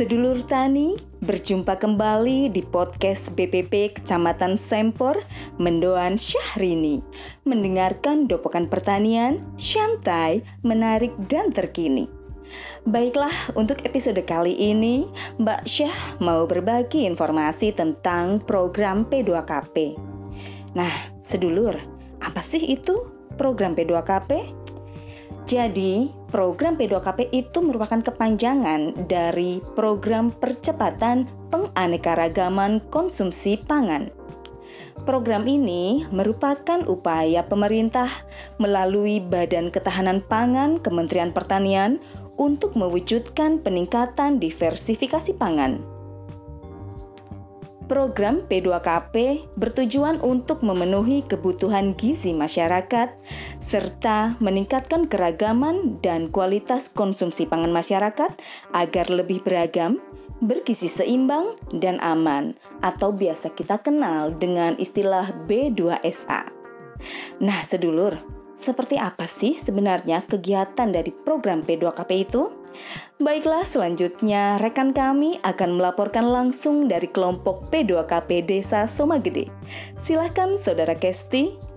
Sedulur Tani, berjumpa kembali di podcast BPP Kecamatan Sempor, Mendoan Syahrini. Mendengarkan dopokan pertanian, santai, menarik, dan terkini. Baiklah, untuk episode kali ini, Mbak Syah mau berbagi informasi tentang program P2KP. Nah, sedulur, apa sih itu program P2KP? Jadi, program P2KP itu merupakan kepanjangan dari program percepatan penganekaragaman konsumsi pangan. Program ini merupakan upaya pemerintah melalui Badan Ketahanan Pangan Kementerian Pertanian untuk mewujudkan peningkatan diversifikasi pangan. Program P2KP bertujuan untuk memenuhi kebutuhan gizi masyarakat serta meningkatkan keragaman dan kualitas konsumsi pangan masyarakat agar lebih beragam, bergizi seimbang, dan aman, atau biasa kita kenal dengan istilah B2SA. Nah, sedulur, seperti apa sih sebenarnya kegiatan dari program P2KP itu? Baiklah, selanjutnya rekan kami akan melaporkan langsung dari kelompok P2KP Desa Somagede. Silahkan Saudara Kesti.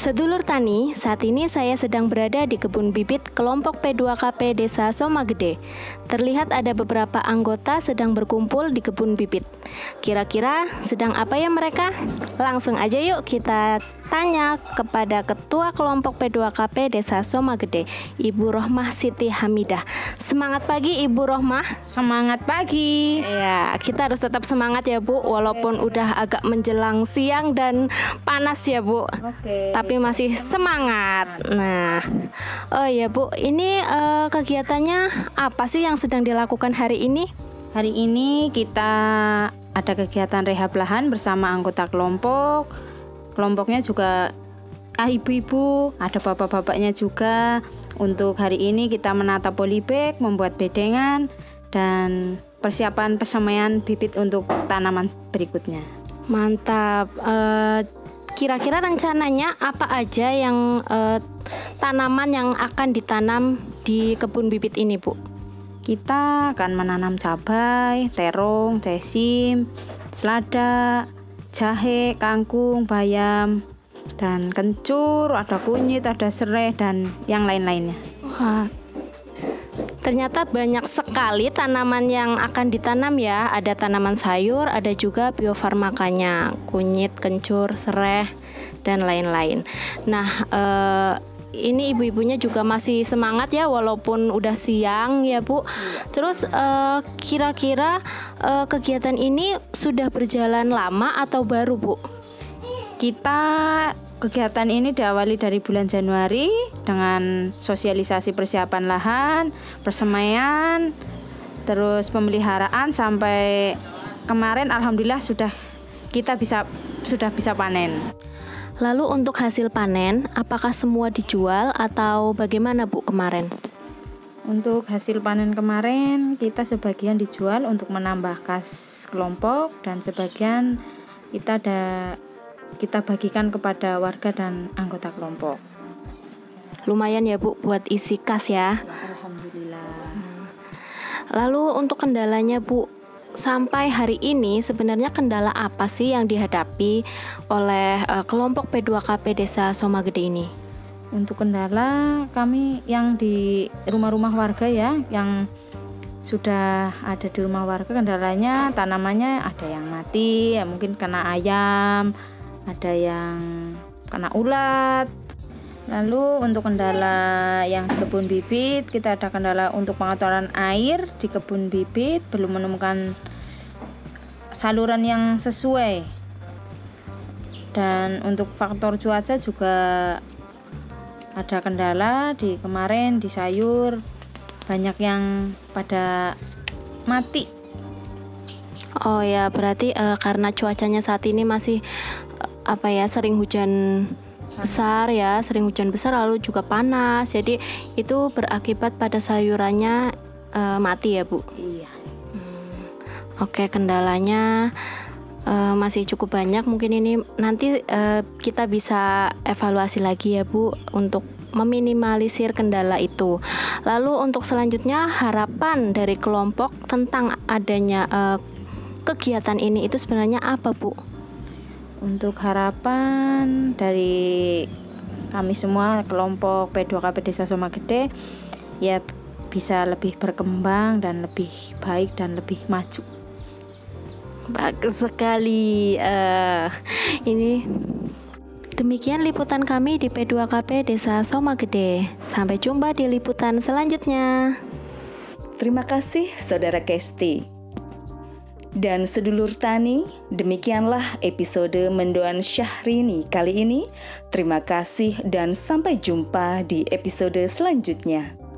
Sedulur Tani, saat ini saya sedang berada di kebun bibit kelompok P2KP Desa Somagede. Terlihat ada beberapa anggota sedang berkumpul di kebun bibit. Kira-kira sedang apa ya mereka? Langsung aja yuk kita tanya kepada Ketua Kelompok P2KP Desa Somagede, Ibu Rohmah Siti Hamidah. Semangat pagi Ibu Rohmah. Semangat pagi. Ya, kita harus tetap semangat ya Bu, walaupun udah agak menjelang siang dan panas ya Bu. Oke. Tapi masih semangat. Nah, oh ya Bu, ini uh, kegiatannya apa sih yang sedang dilakukan hari ini? Hari ini kita ada kegiatan rehab lahan bersama anggota kelompok kelompoknya juga ah ibu-ibu, ada bapak-bapaknya juga. Untuk hari ini kita menata polybag, membuat bedengan dan persiapan persemaian bibit untuk tanaman berikutnya. Mantap. Uh, kira-kira rencananya apa aja yang uh, tanaman yang akan ditanam di kebun bibit ini, Bu? Kita akan menanam cabai, terong, cesim, selada, jahe, kangkung, bayam, dan kencur, ada kunyit, ada serai, dan yang lain-lainnya. Wah, ternyata banyak sekali tanaman yang akan ditanam ya. Ada tanaman sayur, ada juga biofarmakanya, kunyit, kencur, serai, dan lain-lain. Nah, eh, ini ibu-ibunya juga masih semangat ya walaupun udah siang ya Bu. Terus eh, kira-kira uh, kegiatan ini sudah berjalan lama atau baru Bu? Kita kegiatan ini diawali dari bulan Januari dengan sosialisasi persiapan lahan, persemaian, terus pemeliharaan sampai kemarin alhamdulillah sudah kita bisa sudah bisa panen. Lalu untuk hasil panen, apakah semua dijual atau bagaimana Bu kemarin? Untuk hasil panen kemarin, kita sebagian dijual untuk menambah kas kelompok dan sebagian kita ada kita bagikan kepada warga dan anggota kelompok. Lumayan ya Bu buat isi kas ya. Alhamdulillah. Lalu untuk kendalanya Bu, sampai hari ini sebenarnya kendala apa sih yang dihadapi oleh uh, kelompok P2KP Desa Somagede ini? Untuk kendala kami yang di rumah-rumah warga ya, yang sudah ada di rumah warga kendalanya tanamannya ada yang mati, ya mungkin kena ayam, ada yang kena ulat. Lalu untuk kendala yang kebun bibit, kita ada kendala untuk pengaturan air di kebun bibit, belum menemukan saluran yang sesuai. Dan untuk faktor cuaca juga ada kendala di kemarin di sayur banyak yang pada mati. Oh ya, berarti uh, karena cuacanya saat ini masih apa ya sering hujan besar ya, sering hujan besar lalu juga panas. Jadi itu berakibat pada sayurannya uh, mati ya, Bu. Iya. Hmm. Oke, kendalanya uh, masih cukup banyak. Mungkin ini nanti uh, kita bisa evaluasi lagi ya, Bu, untuk meminimalisir kendala itu. Lalu untuk selanjutnya harapan dari kelompok tentang adanya uh, kegiatan ini itu sebenarnya apa, Bu? Untuk harapan dari kami semua kelompok P2KP Desa Soma Gede ya bisa lebih berkembang dan lebih baik dan lebih maju. Bagus sekali. Uh, ini demikian liputan kami di P2KP Desa Soma Gede. Sampai jumpa di liputan selanjutnya. Terima kasih Saudara Kesti. Dan sedulur tani, demikianlah episode Mendoan Syahrini kali ini. Terima kasih dan sampai jumpa di episode selanjutnya.